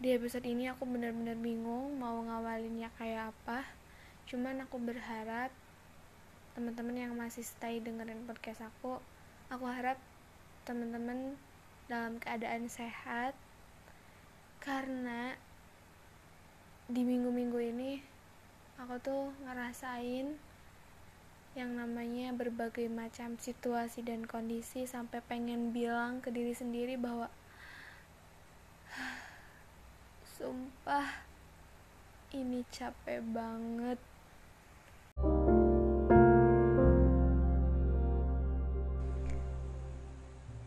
di episode ini aku benar-benar bingung mau ngawalinnya kayak apa. Cuman aku berharap teman-teman yang masih stay dengerin podcast aku aku harap teman-teman dalam keadaan sehat. Karena di minggu-minggu ini aku tuh ngerasain yang namanya berbagai macam situasi dan kondisi sampai pengen bilang ke diri sendiri bahwa sumpah ini capek banget.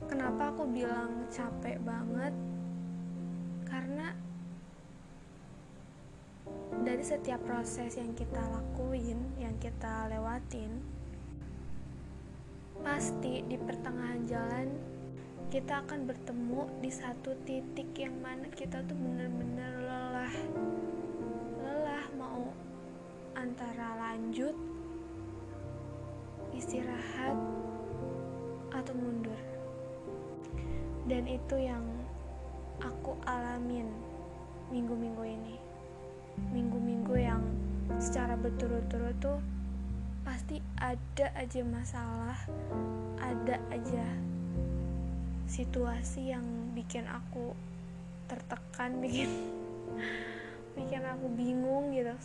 Kenapa aku bilang capek banget? Karena dari setiap proses yang kita lakuin, yang kita lewatin, pasti di pertengahan jalan kita akan bertemu di satu titik yang mana kita tuh bener-bener lelah. Lelah mau antara lanjut, istirahat, atau mundur. Dan itu yang aku alamin minggu-minggu ini minggu-minggu yang secara berturut-turut tuh pasti ada aja masalah ada aja situasi yang bikin aku tertekan bikin bikin aku bingung gitu.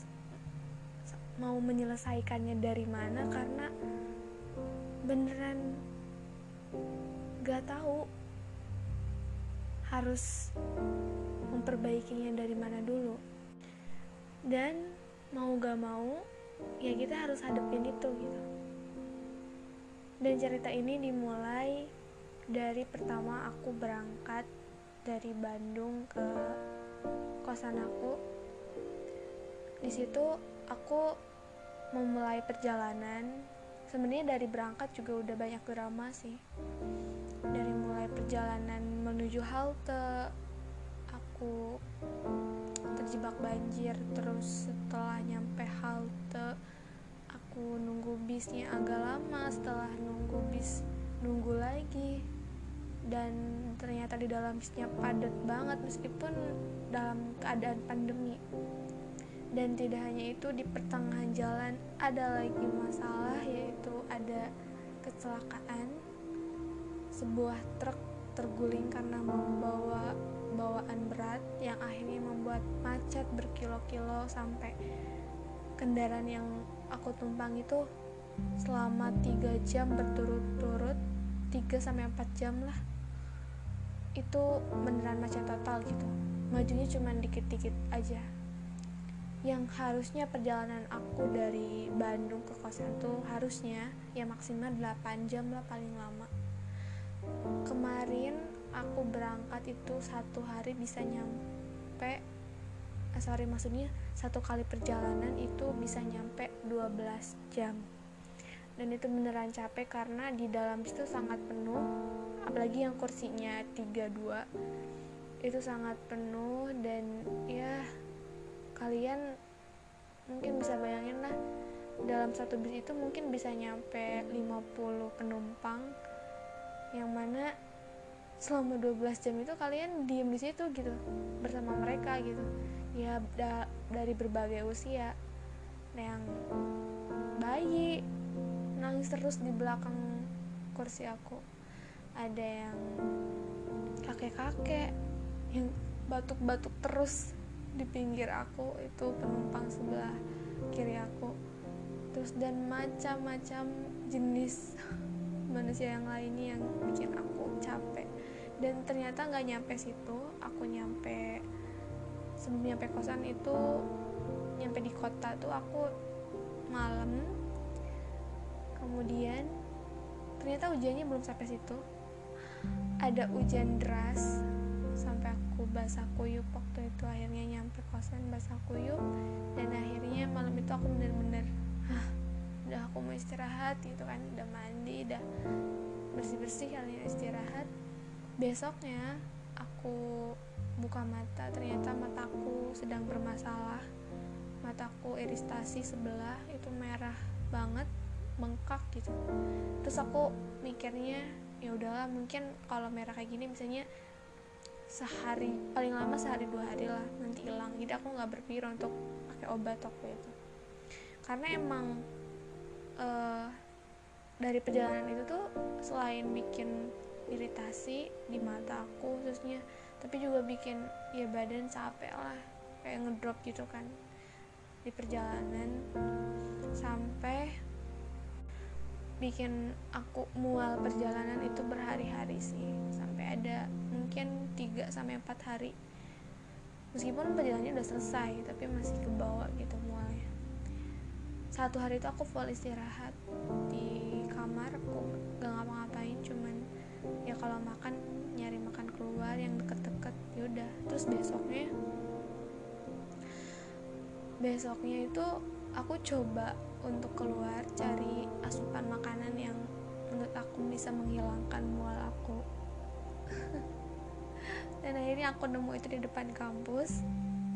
Mau menyelesaikannya dari mana? Karena beneran gak tahu harus memperbaikinya dari mana dulu. Dan mau gak mau ya kita harus hadapin itu gitu. Dan cerita ini dimulai dari pertama aku berangkat dari Bandung ke kosan aku. Di situ aku memulai perjalanan. Sebenarnya dari berangkat juga udah banyak drama sih. Dari mulai perjalanan menuju halte aku terjebak banjir terus setelah nyampe halte aku nunggu bisnya agak lama setelah nunggu bis nunggu lagi dan ternyata di dalam bisnya padat banget meskipun dalam keadaan pandemi. Dan tidak hanya itu di pertengahan jalan ada lagi masalah yaitu ada kecelakaan. Sebuah truk terguling karena membawa bawaan berat yang akhirnya membuat macet berkilo-kilo sampai kendaraan yang aku tumpang itu selama 3 jam berturut-turut 3 sampai 4 jam lah itu beneran macet total gitu. Majunya cuma dikit-dikit aja. Yang harusnya perjalanan aku dari Bandung ke kosan tuh harusnya ya maksimal 8 jam lah paling lama. Kemarin aku berangkat itu satu hari bisa nyampe eh, sorry maksudnya satu kali perjalanan itu bisa nyampe 12 jam. Dan itu beneran capek karena di dalam situ sangat penuh apalagi yang kursinya 32 itu sangat penuh dan ya kalian mungkin bisa bayangin lah dalam satu bis itu mungkin bisa nyampe 50 penumpang yang mana selama 12 jam itu kalian diem di situ gitu bersama mereka gitu. Ya da dari berbagai usia. Ada yang bayi nangis terus di belakang kursi aku ada yang kakek-kakek yang batuk-batuk terus di pinggir aku itu penumpang sebelah kiri aku. Terus dan macam-macam jenis manusia yang lainnya yang bikin aku capek. Dan ternyata nggak nyampe situ aku nyampe sebelum nyampe kosan itu nyampe di kota tuh aku malam kemudian ternyata hujannya belum sampai situ ada hujan deras sampai aku basah kuyup waktu itu. Akhirnya nyampe kosan basah kuyup. Dan akhirnya malam itu aku bener-bener udah aku mau istirahat gitu kan. Udah mandi udah bersih-bersih kalian istirahat. Besoknya aku buka mata ternyata mataku sedang bermasalah. Mataku iristasi sebelah itu merah banget bengkak gitu. Terus aku mikirnya ya udahlah mungkin kalau merah kayak gini misalnya sehari paling lama sehari dua hari lah nanti hilang. Jadi aku nggak berpikir untuk pakai obat waktu itu. Karena emang uh, dari perjalanan itu tuh selain bikin iritasi di mata aku khususnya tapi juga bikin ya badan capek lah kayak ngedrop gitu kan di perjalanan. Sampai bikin aku mual perjalanan itu berhari-hari sih. Sampai ada mungkin 3 sampai 4 hari. Meskipun perjalanannya udah selesai tapi masih kebawa gitu mualnya. Satu hari itu aku full istirahat di kamar aku gak ngapa-ngapain cuman ya kalau makan nyari makan keluar yang deket-deket yaudah terus besoknya besoknya itu aku coba untuk keluar cari asupan makanan yang menurut aku bisa menghilangkan mual aku. Dan akhirnya aku nemu itu di depan kampus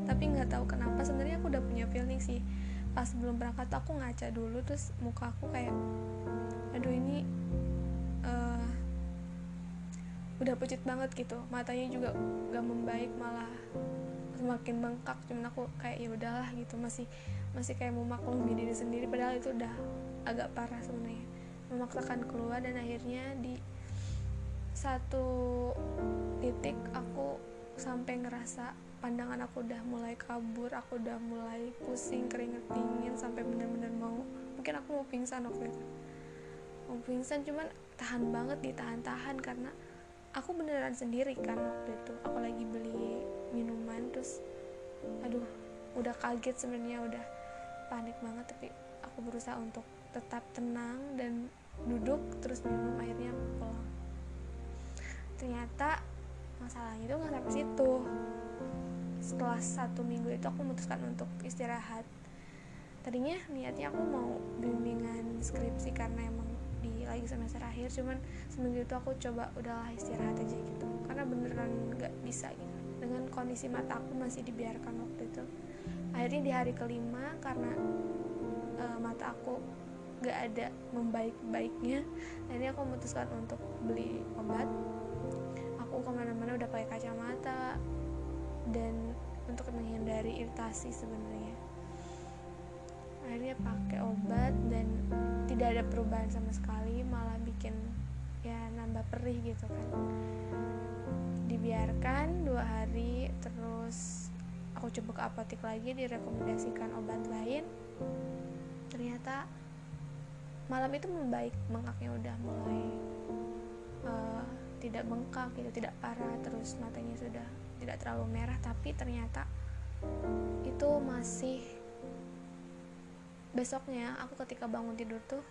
tapi nggak tahu kenapa. Sebenarnya aku udah punya feeling sih pas belum berangkat aku ngaca dulu terus muka aku kayak aduh ini uh, udah pucet banget gitu. Matanya juga gak membaik malah semakin bengkak. Cuman aku kayak ya udahlah gitu. Masih masih kayak mau maklumi diri sendiri padahal itu udah agak parah sebenarnya. Memaksakan keluar dan akhirnya di satu titik aku sampai ngerasa pandangan aku udah mulai kabur aku udah mulai pusing keringet dingin sampai bener-bener mau mungkin aku mau pingsan waktu itu. Mau pingsan cuman tahan banget ditahan-tahan karena aku beneran sendiri kan waktu itu. Aku lagi beli minuman terus aduh udah kaget sebenarnya udah panik banget tapi aku berusaha untuk tetap tenang dan duduk terus minum akhirnya pulang ternyata masalahnya itu nggak sampai situ. Setelah satu minggu itu aku memutuskan untuk istirahat. Tadinya niatnya aku mau bimbingan skripsi karena emang di lagi semester akhir cuman seminggu itu aku coba udahlah istirahat aja gitu. Karena beneran nggak bisa gitu. Dengan kondisi mata aku masih dibiarkan waktu itu akhirnya di hari kelima karena uh, mata aku gak ada membaik-baiknya akhirnya aku memutuskan untuk beli obat. Aku ke mana-mana udah pakai kacamata dan untuk menghindari iritasi sebenarnya. Akhirnya pakai obat dan tidak ada perubahan sama sekali malah bikin ya nambah perih gitu kan. Dibiarkan dua hari terus aku coba ke apotek lagi direkomendasikan obat lain. Ternyata malam itu membaik bengkaknya udah mulai uh, tidak bengkak gitu tidak parah terus matanya sudah tidak terlalu merah tapi ternyata itu masih besoknya aku ketika bangun tidur tuh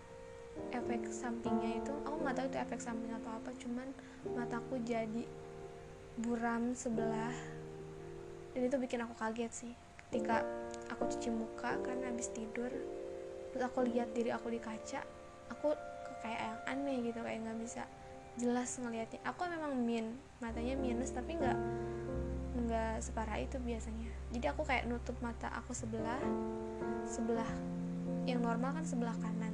efek sampingnya itu aku nggak tahu itu efek samping atau apa cuman mataku jadi buram sebelah dan itu bikin aku kaget sih. Ketika aku cuci muka karena habis tidur terus aku lihat diri aku di kaca aku kayak yang aneh gitu kayak nggak bisa jelas ngelihatnya. Aku memang min matanya minus tapi nggak nggak separah itu biasanya. Jadi aku kayak nutup mata aku sebelah sebelah yang normal kan sebelah kanan.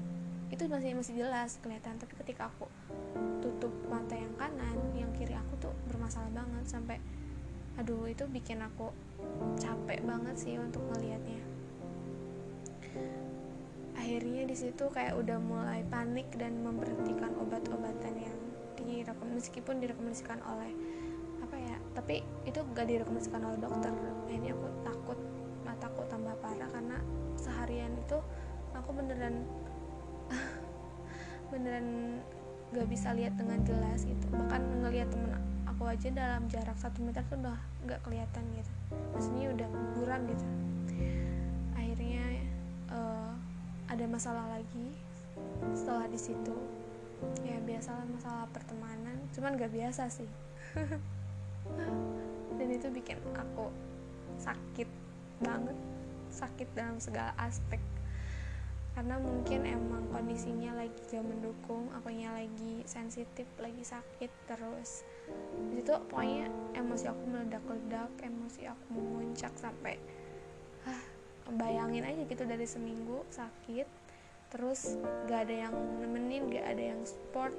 Itu masih masih jelas kelihatan tapi ketika aku tutup mata yang kanan yang kiri aku tuh bermasalah banget sampai aduh itu bikin aku capek banget sih untuk ngelihatnya akhirnya di situ kayak udah mulai panik dan memberhentikan obat-obatan yang direkom meskipun direkomendasikan oleh apa ya tapi itu gak direkomendasikan oleh dokter. Akhirnya aku takut mataku tambah parah karena seharian itu aku beneran beneran gak bisa lihat dengan jelas gitu. Bahkan ngelihat temen aku aja dalam jarak satu meter tuh udah nggak kelihatan gitu. Maksudnya udah buram gitu. Akhirnya uh, ada masalah lagi setelah di situ. Ya biasalah masalah pertemanan cuman gak biasa sih. Dan itu bikin aku sakit banget sakit dalam segala aspek karena mungkin emang kondisinya lagi gak mendukung akunya lagi sensitif lagi sakit terus. Itu pokoknya emosi aku meledak-ledak emosi aku memuncak sampai ah bayangin aja gitu dari seminggu sakit terus gak ada yang nemenin gak ada yang support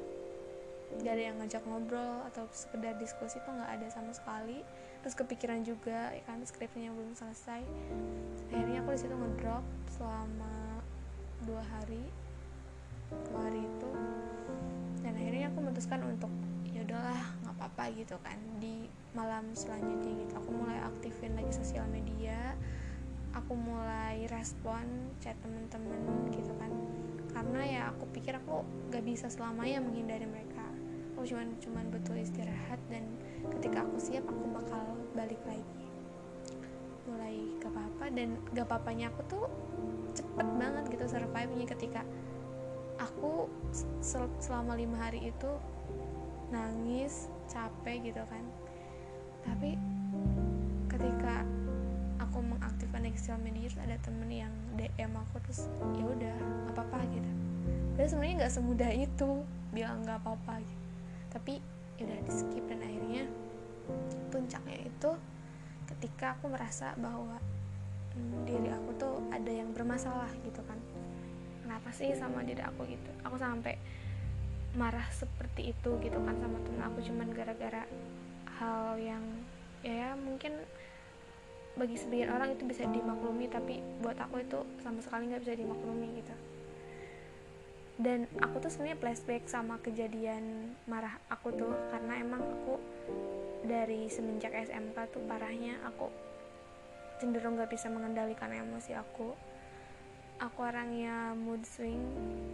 gak ada yang ngajak ngobrol atau sekedar diskusi tuh nggak ada sama sekali. Terus kepikiran juga ya kan skripnya belum selesai. Akhirnya aku di situ ngedrop selama dua hari dua hari itu. Dan akhirnya aku memutuskan untuk ya udahlah nggak apa-apa gitu kan. Di malam selanjutnya gitu aku mulai aktifin lagi sosial media. Aku mulai respon chat temen-temen gitu kan. Karena ya aku pikir aku gak bisa selamanya menghindari mereka. Aku cuman cuman butuh istirahat dan ketika aku siap aku bakal balik lagi mulai gak apa-apa dan gak apa-apanya aku tuh cepet banget gitu survive-nya ketika aku sel selama lima hari itu nangis capek gitu kan. Tapi ketika aku mengaktifkan media terus ada temen yang DM aku terus ya udah nggak apa-apa gitu. Dan sebenarnya nggak semudah itu bilang nggak apa-apa gitu. Tapi ya udah di skip dan akhirnya puncaknya itu ketika aku merasa bahwa hmm, diri aku tuh ada yang bermasalah gitu kan. Kenapa sih sama diri aku gitu? Aku sampai marah seperti itu gitu kan sama temen aku cuman gara-gara hal yang ya mungkin bagi sebagian orang itu bisa dimaklumi tapi buat aku itu sama sekali nggak bisa dimaklumi gitu dan aku tuh sebenarnya flashback sama kejadian marah aku tuh karena emang aku dari semenjak SMK tuh parahnya aku cenderung nggak bisa mengendalikan emosi aku. Aku orangnya mood swing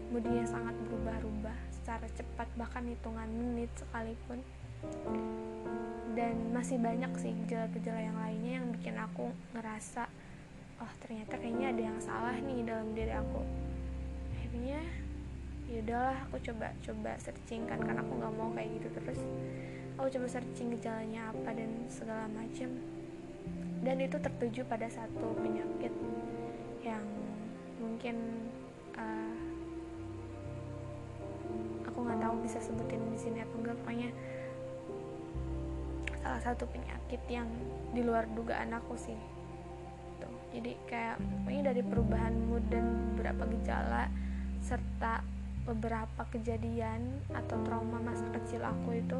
moodnya sangat berubah-ubah secara cepat bahkan hitungan menit sekalipun. Dan masih banyak sih gejala-gejala yang lainnya yang bikin aku ngerasa oh ternyata kayaknya ada yang salah nih dalam diri aku. Akhirnya ya udahlah aku coba coba searching kan karena aku nggak mau kayak gitu terus. Aku coba searching gejalanya apa dan segala macam dan itu tertuju pada satu penyakit yang mungkin uh, aku nggak tahu bisa sebutin di sini atau enggak pokoknya salah satu penyakit yang di luar dugaan aku sih. Tuh jadi kayak pokoknya dari perubahan mood dan beberapa gejala serta beberapa kejadian atau trauma masa kecil aku itu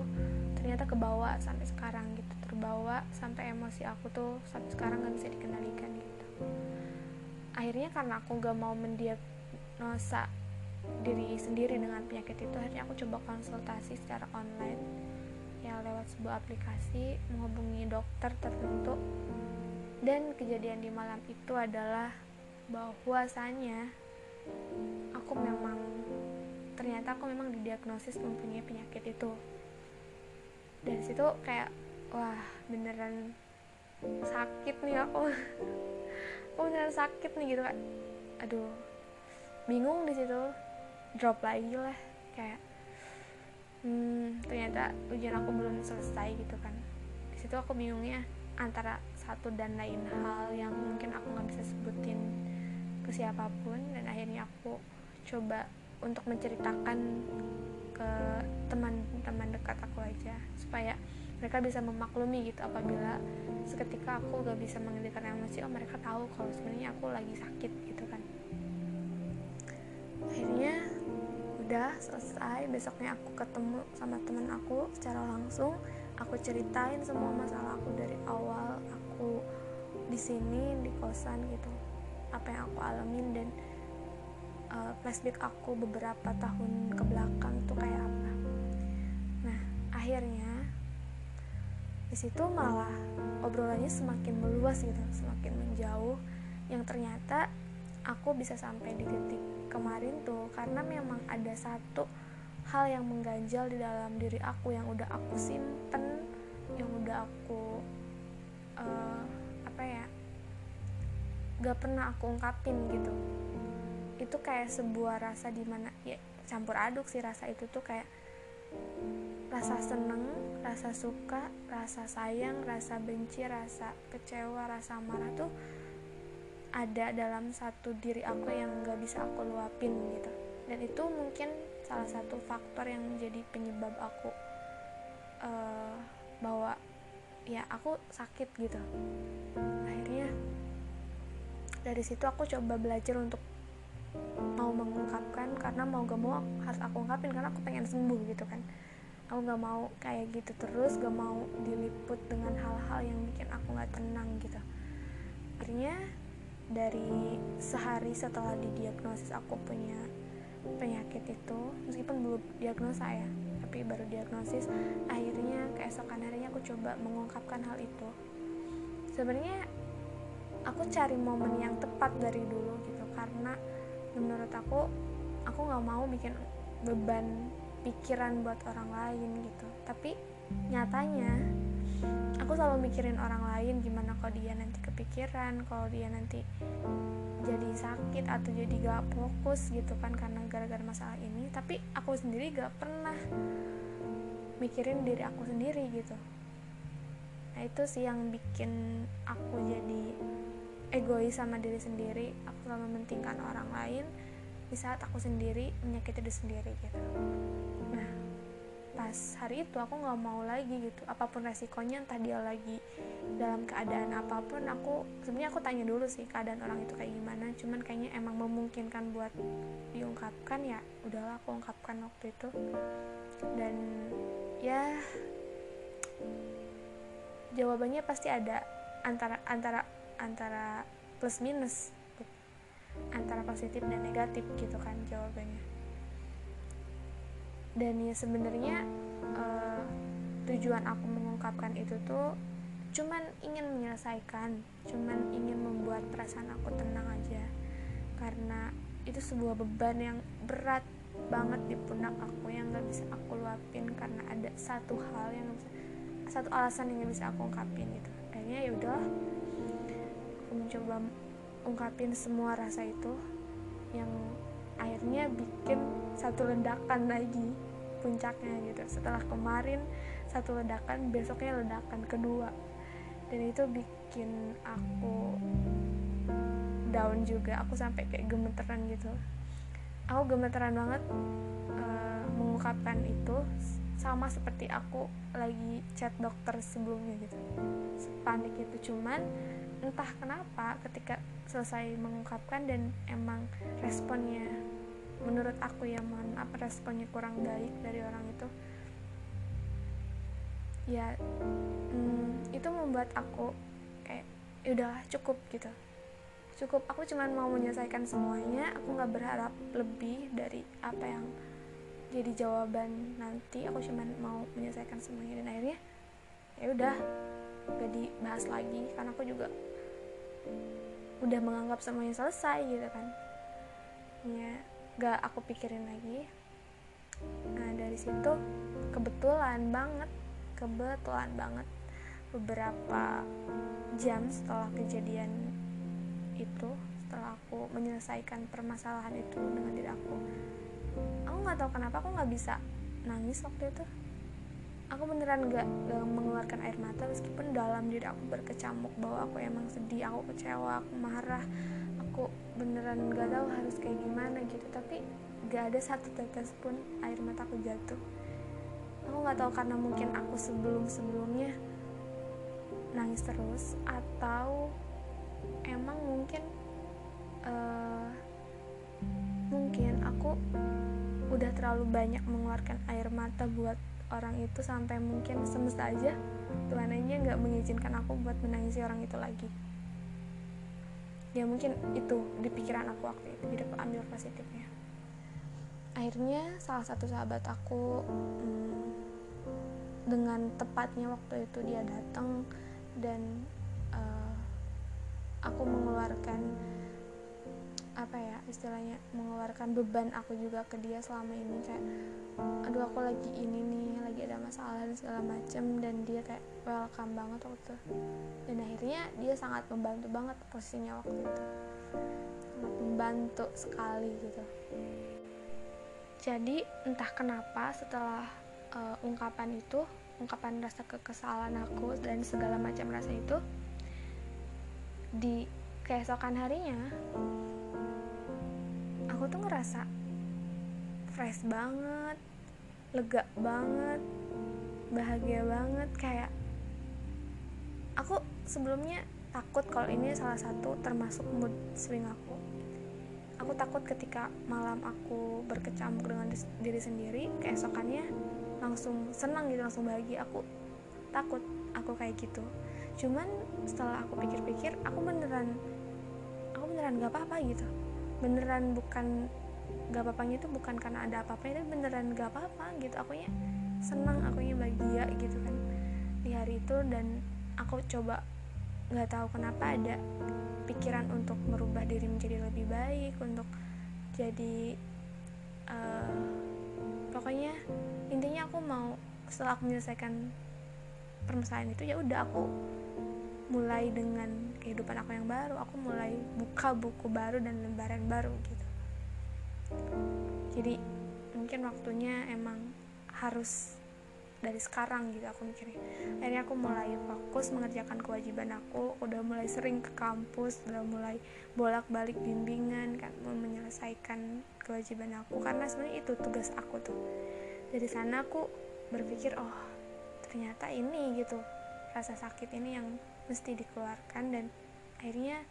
ternyata kebawa sampai sekarang gitu. Terbawa sampai emosi aku tuh sampai sekarang nggak bisa dikendalikan gitu. Akhirnya karena aku gak mau mendiagnosa diri sendiri dengan penyakit itu akhirnya aku coba konsultasi secara online ya lewat sebuah aplikasi menghubungi dokter tertentu. Dan kejadian di malam itu adalah bahwasanya aku memang ternyata aku memang didiagnosis mempunyai penyakit itu. Dari situ kayak wah beneran sakit nih aku. Aku beneran sakit nih gitu kan aduh bingung di situ. Drop lagi lah kayak hmm, ternyata ujian aku belum selesai gitu kan. Di situ aku bingungnya antara satu dan lain hal yang mungkin aku nggak bisa sebutin ke siapa pun. Dan akhirnya aku coba untuk menceritakan ke teman-teman dekat aku aja supaya mereka bisa memaklumi gitu apabila seketika aku gak bisa mengendalikan emosi oh mereka tahu kalau sebenarnya aku lagi sakit gitu kan. Akhirnya udah selesai besoknya aku ketemu sama temen aku secara langsung. Aku ceritain semua masalah aku dari awal aku di sini di kosan gitu apa yang aku alamin dan uh, flashback aku beberapa tahun ke belakang tuh kayak apa. Nah akhirnya di situ malah obrolannya semakin meluas gitu semakin menjauh yang ternyata aku bisa sampai di titik kemarin tuh karena memang ada satu hal yang mengganjal di dalam diri aku yang udah aku simpen yang udah aku uh, apa ya gak pernah aku ungkapin gitu itu kayak sebuah rasa di mana ya campur aduk sih rasa itu tuh kayak rasa seneng, rasa suka, rasa sayang, rasa benci, rasa kecewa, rasa marah tuh ada dalam satu diri aku yang gak bisa aku luapin gitu. Dan itu mungkin salah satu faktor yang menjadi penyebab aku uh, bahwa ya aku sakit gitu. Akhirnya dari situ aku coba belajar untuk mau mengungkapkan karena mau gak mau harus aku ungkapin karena aku pengen sembuh gitu kan. Aku nggak mau kayak gitu terus gak mau diliput dengan hal-hal yang bikin aku nggak tenang gitu. Akhirnya dari sehari setelah didiagnosis aku punya penyakit itu meskipun belum diagnosa ya tapi baru diagnosis akhirnya keesokan harinya aku coba mengungkapkan hal itu. Sebenarnya aku cari momen yang tepat dari dulu gitu karena menurut aku aku nggak mau bikin beban pikiran buat orang lain gitu. Tapi nyatanya aku selalu mikirin orang lain gimana kalau dia nanti kepikiran kalau dia nanti jadi sakit atau jadi gak fokus gitu kan karena gara-gara masalah ini. Tapi aku sendiri gak pernah mikirin diri aku sendiri gitu. Nah itu sih yang bikin aku jadi egois sama diri sendiri aku selalu mementingkan orang lain di saat aku sendiri menyakiti diri sendiri gitu. Nah pas hari itu aku nggak mau lagi gitu. Apa pun resikonya entah dia lagi dalam keadaan apa pun aku sebenarnya aku tanya dulu sih keadaan orang itu kayak gimana. Cuman kayaknya emang memungkinkan buat diungkapkan ya udahlah aku ungkapkan waktu itu. Dan ya jawabannya pasti ada antara antara antara plus minus antara positif dan negatif gitu kan jawabannya. Dan ya sebenarnya uh, tujuan aku mengungkapkan itu tuh cuman ingin menyelesaikan cuman ingin membuat perasaan aku tenang aja. Karena itu sebuah beban yang berat banget di pundak aku yang gak bisa aku luapin karena ada satu hal yang gak bisa satu alasan yang gak bisa aku ungkapin gitu. Akhirnya ya udah aku mencoba ungkapin semua rasa itu yang akhirnya bikin satu ledakan lagi puncaknya gitu. Setelah kemarin satu ledakan besoknya ledakan kedua. Dan itu bikin aku down juga. Aku sampai kayak gemeteran gitu. Aku gemeteran banget uh, mengungkapkan itu sama seperti aku lagi chat dokter sebelumnya gitu. Panik itu cuman entah kenapa ketika selesai mengungkapkan dan emang responnya menurut aku ya mohon apa responnya kurang baik dari orang itu ya hmm, itu membuat aku kayak ya udah cukup gitu. Cukup aku cuman mau menyelesaikan semuanya aku nggak berharap lebih dari apa yang jadi jawaban nanti aku cuman mau menyelesaikan semuanya dan akhirnya ya udah gak dibahas lagi karena aku juga udah menganggap semuanya selesai gitu kan. Ya gak aku pikirin lagi. Nah dari situ kebetulan banget kebetulan banget beberapa jam setelah kejadian itu setelah aku menyelesaikan permasalahan itu dengan diri aku aku nggak tahu kenapa aku nggak bisa nangis waktu itu aku beneran gak, gak mengeluarkan air mata meskipun dalam diri aku berkecamuk bahwa aku emang sedih aku kecewa aku marah aku beneran gak tahu harus kayak gimana gitu. Tapi gak ada satu tetes pun air mata aku jatuh. Aku nggak tahu karena mungkin aku sebelum sebelumnya nangis terus atau emang mungkin uh, mungkin aku udah terlalu banyak mengeluarkan air mata buat orang itu sampai mungkin semesta aja Tuhan aja nggak mengizinkan aku buat menangisi orang itu lagi. Ya mungkin itu di pikiran aku waktu itu jadi aku ambil positifnya. Akhirnya salah satu sahabat aku hmm, dengan tepatnya waktu itu dia datang dan uh, aku mengeluarkan apa ya istilahnya mengeluarkan beban aku juga ke dia selama ini. Kayak aduh aku lagi ini nih lagi ada masalah dan segala macem dan dia kayak welcome banget waktu itu. Dan akhirnya dia sangat membantu banget posisinya waktu itu. Sangat membantu sekali gitu. Jadi entah kenapa setelah uh, ungkapan itu ungkapan rasa kekesalan aku dan segala macam rasa itu di keesokan harinya aku tuh ngerasa fresh banget lega banget bahagia banget kayak aku sebelumnya takut kalau ini salah satu termasuk mood swing aku. Aku takut ketika malam aku berkecamuk dengan diri sendiri keesokannya langsung senang gitu langsung bahagia aku takut aku kayak gitu. Cuman setelah aku pikir-pikir aku beneran aku beneran gak apa-apa gitu beneran bukan gak apa-apanya itu bukan karena ada apa-apa itu beneran gak apa-apa gitu. Akunya senang akunya bahagia gitu kan di hari itu. Dan aku coba nggak tahu kenapa ada pikiran untuk merubah diri menjadi lebih baik untuk jadi uh, pokoknya intinya aku mau setelah aku menyelesaikan permasalahan itu ya udah aku mulai dengan kehidupan aku yang baru aku mulai buka buku baru dan lembaran baru gitu. Jadi mungkin waktunya emang harus dari sekarang gitu aku mikirnya. Akhirnya aku mulai fokus mengerjakan kewajiban aku udah mulai sering ke kampus udah mulai bolak-balik bimbingan kan menyelesaikan kewajiban aku karena sebenarnya itu tugas aku tuh. Dari sana aku berpikir oh ternyata ini gitu. Rasa sakit ini yang mesti dikeluarkan dan akhirnya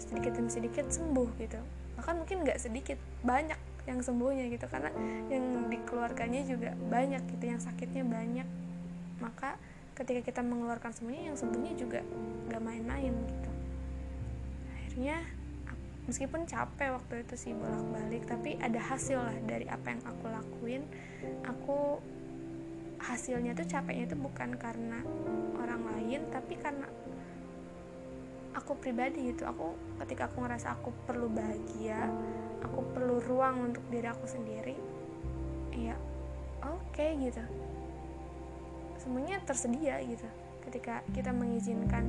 sedikit demi sedikit sembuh gitu. Bahkan mungkin nggak sedikit banyak yang sembuhnya gitu. Karena yang dikeluarkannya juga banyak gitu yang sakitnya banyak. Maka ketika kita mengeluarkan semuanya yang sembuhnya juga nggak main-main gitu. Akhirnya meskipun capek waktu itu sih bolak-balik tapi ada hasil lah dari apa yang aku lakuin. Aku hasilnya tuh capeknya itu bukan karena orang lain tapi karena aku pribadi gitu. Aku ketika aku ngerasa aku perlu bahagia aku perlu ruang untuk diri aku sendiri ya oke okay, gitu. Semuanya tersedia gitu. Ketika kita mengizinkan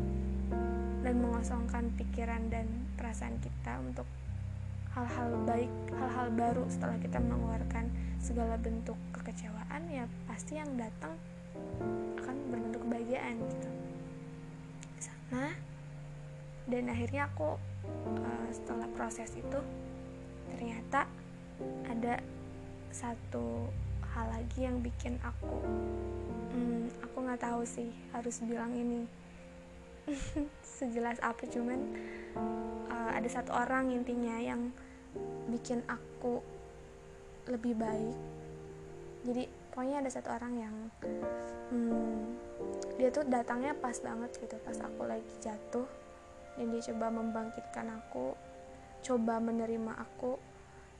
dan mengosongkan pikiran dan perasaan kita untuk hal-hal baik, hal-hal baru setelah kita mengeluarkan segala bentuk kekecewaan ya pasti yang datang akan berbentuk kebahagiaan gitu. Sama dan akhirnya aku uh, setelah proses itu ternyata ada satu hal lagi yang bikin aku hmm, aku nggak tahu sih harus bilang ini sejelas apa cuman uh, ada satu orang intinya yang bikin aku lebih baik jadi pokoknya ada satu orang yang hmm, dia tuh datangnya pas banget gitu pas aku lagi jatuh. Dan dia coba membangkitkan aku coba menerima aku.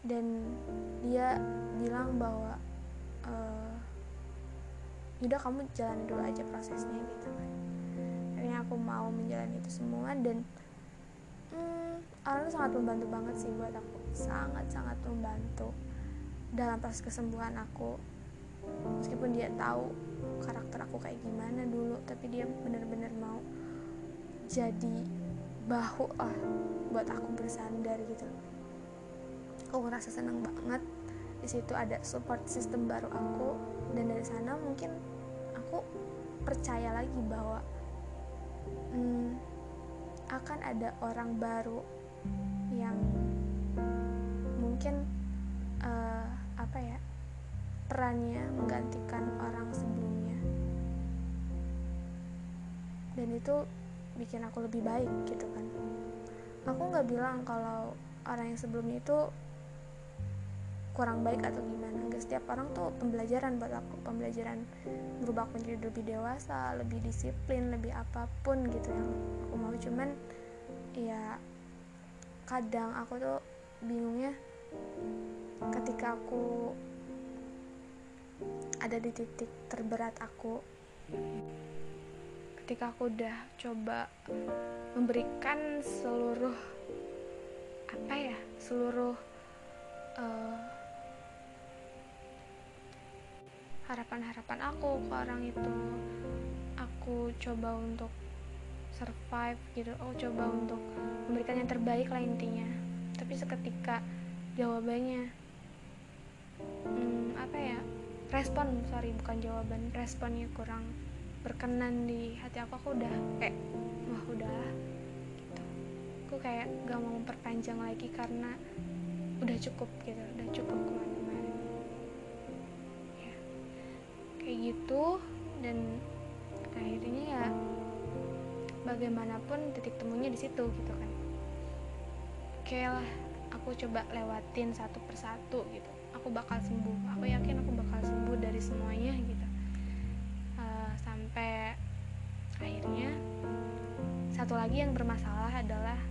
Dan dia bilang bahwa uh, yaudah kamu jalan dulu aja prosesnya gitu kan. Akhirnya aku mau menjalani itu semua dan hmm, orang itu sangat membantu banget sih buat aku. Sangat sangat membantu dalam proses kesembuhan aku meskipun dia tahu karakter aku kayak gimana dulu tapi dia benar-benar mau jadi bahu lah buat aku bersandar gitu. Aku ngerasa senang banget di situ ada support system baru aku. Dan dari sana mungkin aku percaya lagi bahwa hmm, akan ada orang baru yang mungkin uh, apa ya perannya menggantikan orang sebelumnya. Dan itu bikin aku lebih baik gitu kan. Aku nggak bilang kalau orang yang sebelumnya itu kurang baik atau gimana. Gak setiap orang tuh pembelajaran buat aku. Pembelajaran berubah aku menjadi lebih dewasa lebih disiplin lebih apa pun gitu yang aku mau. Cuman ya kadang aku tuh bingungnya ketika aku ada di titik terberat aku. Ketika aku udah coba memberikan seluruh apa ya seluruh uh, harapan-harapan aku ke orang itu aku coba untuk survive gitu aku coba untuk memberikan yang terbaik lah intinya. Tapi seketika jawabannya hmm, apa ya respon sorry bukan jawaban. Responnya kurang berkenan di hati aku. Aku udah kayak wah udah gitu. Aku kayak gak mau memperpanjang lagi karena udah cukup gitu udah cukup ke mana kayak gitu dan akhirnya ya bagaimanapun titik temunya di situ gitu kan. Oke lah aku coba lewatin satu persatu gitu. Aku bakal sembuh aku yakin aku bakal sembuh dari semuanya gitu. Uh, sampai akhirnya satu lagi yang bermasalah adalah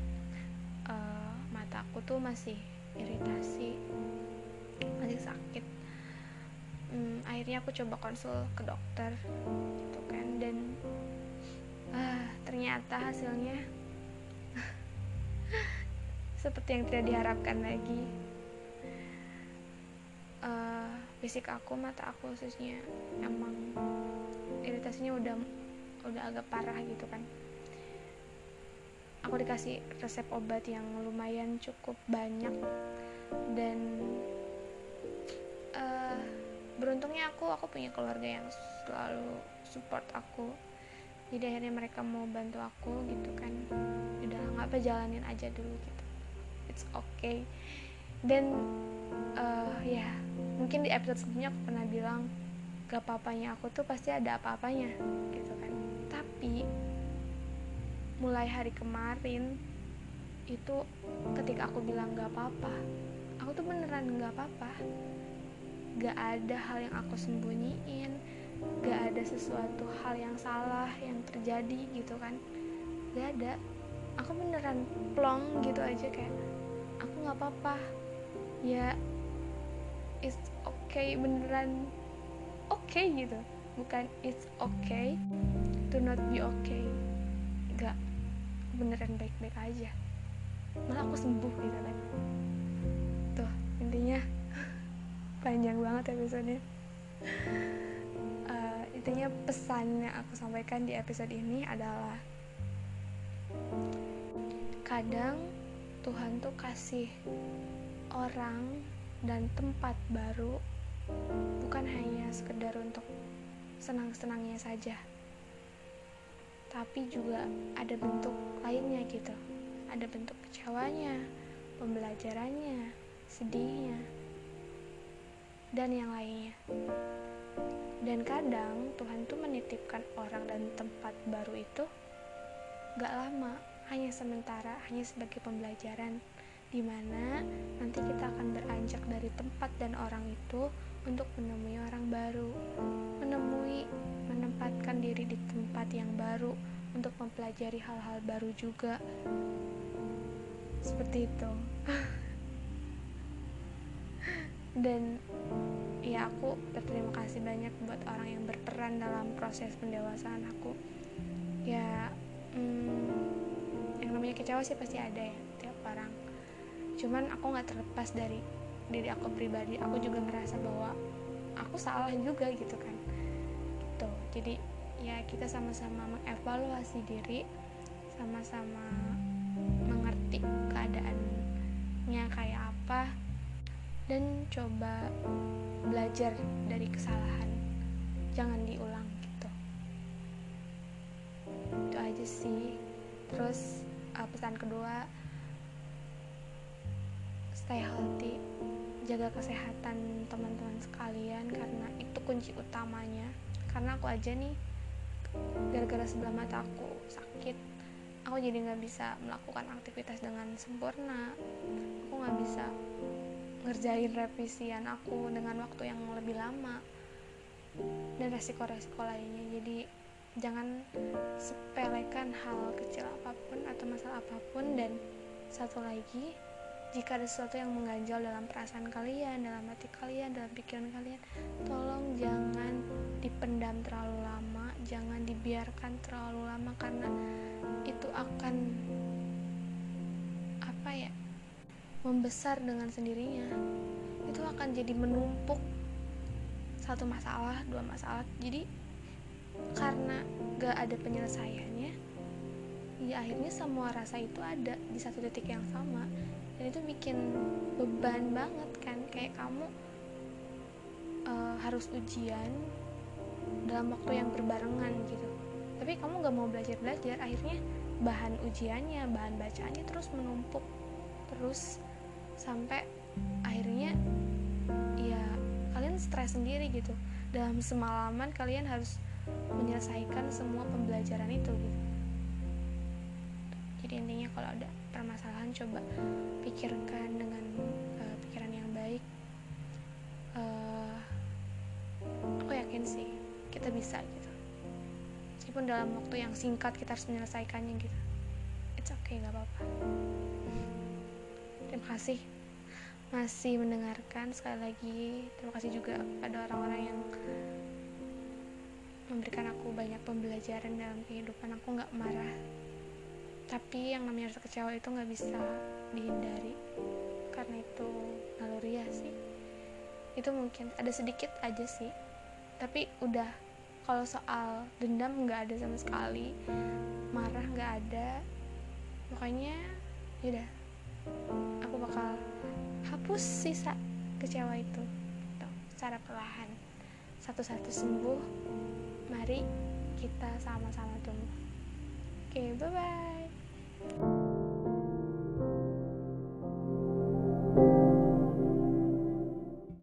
uh, mataku tuh masih iritasi masih sakit. Hmm, akhirnya aku coba konsul ke dokter gitu kan dan uh, ternyata hasilnya seperti yang tidak diharapkan lagi. Uh, fisik aku mata aku khususnya emang iritasinya udah udah agak parah gitu kan. Aku dikasih resep obat yang lumayan cukup banyak dan uh, beruntungnya aku aku punya keluarga yang selalu support aku. Jadi akhirnya mereka mau bantu aku gitu kan. Udah nggak apa jalanin aja dulu gitu. It's okay. Dan uh, ya mungkin di episode sebelumnya aku pernah bilang gak apa-apanya aku tuh pasti ada apa-apanya gitu kan. Tapi mulai hari kemarin itu ketika aku bilang gak apa-apa aku tuh beneran gak apa-apa. Gak ada hal yang aku sembunyiin gak ada sesuatu hal yang salah yang terjadi gitu kan. Gak ada. Aku beneran plong gitu aja kayak aku gak apa-apa. Ya it's okay beneran oke okay gitu. Bukan it's okay to not be okay. Gak beneran baik-baik aja. Malah aku sembuh gitu kan. Tuh intinya panjang banget episodenya. Uh, intinya pesan yang aku sampaikan di episode ini adalah kadang Tuhan tuh kasih orang dan tempat baru bukan hanya sekedar untuk senang-senangnya saja tapi juga ada bentuk lainnya gitu. Ada bentuk kecewanya pembelajarannya sedihnya dan yang lainnya. Dan kadang Tuhan tuh menitipkan orang dan tempat baru itu gak lama hanya sementara hanya sebagai pembelajaran di mana nanti kita akan beranjak dari tempat dan orang itu untuk menemui orang baru menemui menempatkan diri di tempat yang baru untuk mempelajari hal-hal baru juga. Seperti itu. Dan ya aku berterima kasih banyak buat orang yang berperan dalam proses pendewasaan aku. Ya hmm, yang namanya kecewa sih pasti ada ya tiap orang. Cuman aku nggak terlepas dari diri aku pribadi aku juga merasa bahwa aku salah juga gitu kan. Gitu. Jadi ya kita sama-sama mengevaluasi diri sama-sama mengerti keadaannya kayak apa dan coba belajar dari kesalahan. Jangan diulang gitu. Itu aja sih. Terus uh, pesan kedua stay healthy jaga kesehatan teman-teman sekalian karena itu kunci utamanya. Karena aku aja nih gara-gara sebelah mata aku sakit aku jadi nggak bisa melakukan aktivitas dengan sempurna. Aku nggak bisa ngerjain revisian aku dengan waktu yang lebih lama dan resiko-resiko lainnya. Jadi jangan sepelekan hal kecil apa pun atau masalah apa pun. Dan satu lagi jika ada sesuatu yang mengganjal dalam perasaan kalian, dalam hati kalian, dalam pikiran kalian, tolong jangan dipendam terlalu lama, jangan dibiarkan terlalu lama karena itu akan apa ya? membesar dengan sendirinya. Itu akan jadi menumpuk satu masalah, dua masalah. Jadi karena gak ada penyelesaiannya, ya akhirnya semua rasa itu ada di satu titik yang sama dan itu bikin beban banget kan kayak kamu uh, harus ujian dalam waktu yang berbarengan gitu. Tapi kamu gak mau belajar belajar akhirnya bahan ujiannya bahan bacaannya terus menumpuk terus sampai akhirnya ya kalian stres sendiri gitu. Dalam semalaman kalian harus menyelesaikan semua pembelajaran itu gitu. Jadi intinya kalau ada permasalahan coba pikirkan dengan uh, pikiran yang baik. Uh, aku yakin sih kita bisa gitu. Meskipun dalam waktu yang singkat kita harus menyelesaikannya gitu. It's okay nggak apa-apa. Terima kasih. Masih mendengarkan sekali lagi. Terima kasih juga pada orang-orang yang memberikan aku banyak pembelajaran dalam kehidupan. Aku nggak marah tapi yang namanya rasa kecewa itu nggak bisa dihindari. Karena itu naluri ya sih. Itu mungkin ada sedikit aja sih. Tapi udah kalau soal dendam nggak ada sama sekali. Marah nggak ada. Pokoknya yaudah. Aku bakal hapus sisa kecewa itu. Gitu, secara perlahan. Satu-satu sembuh. Mari kita sama-sama tumbuh. Oke okay, bye bye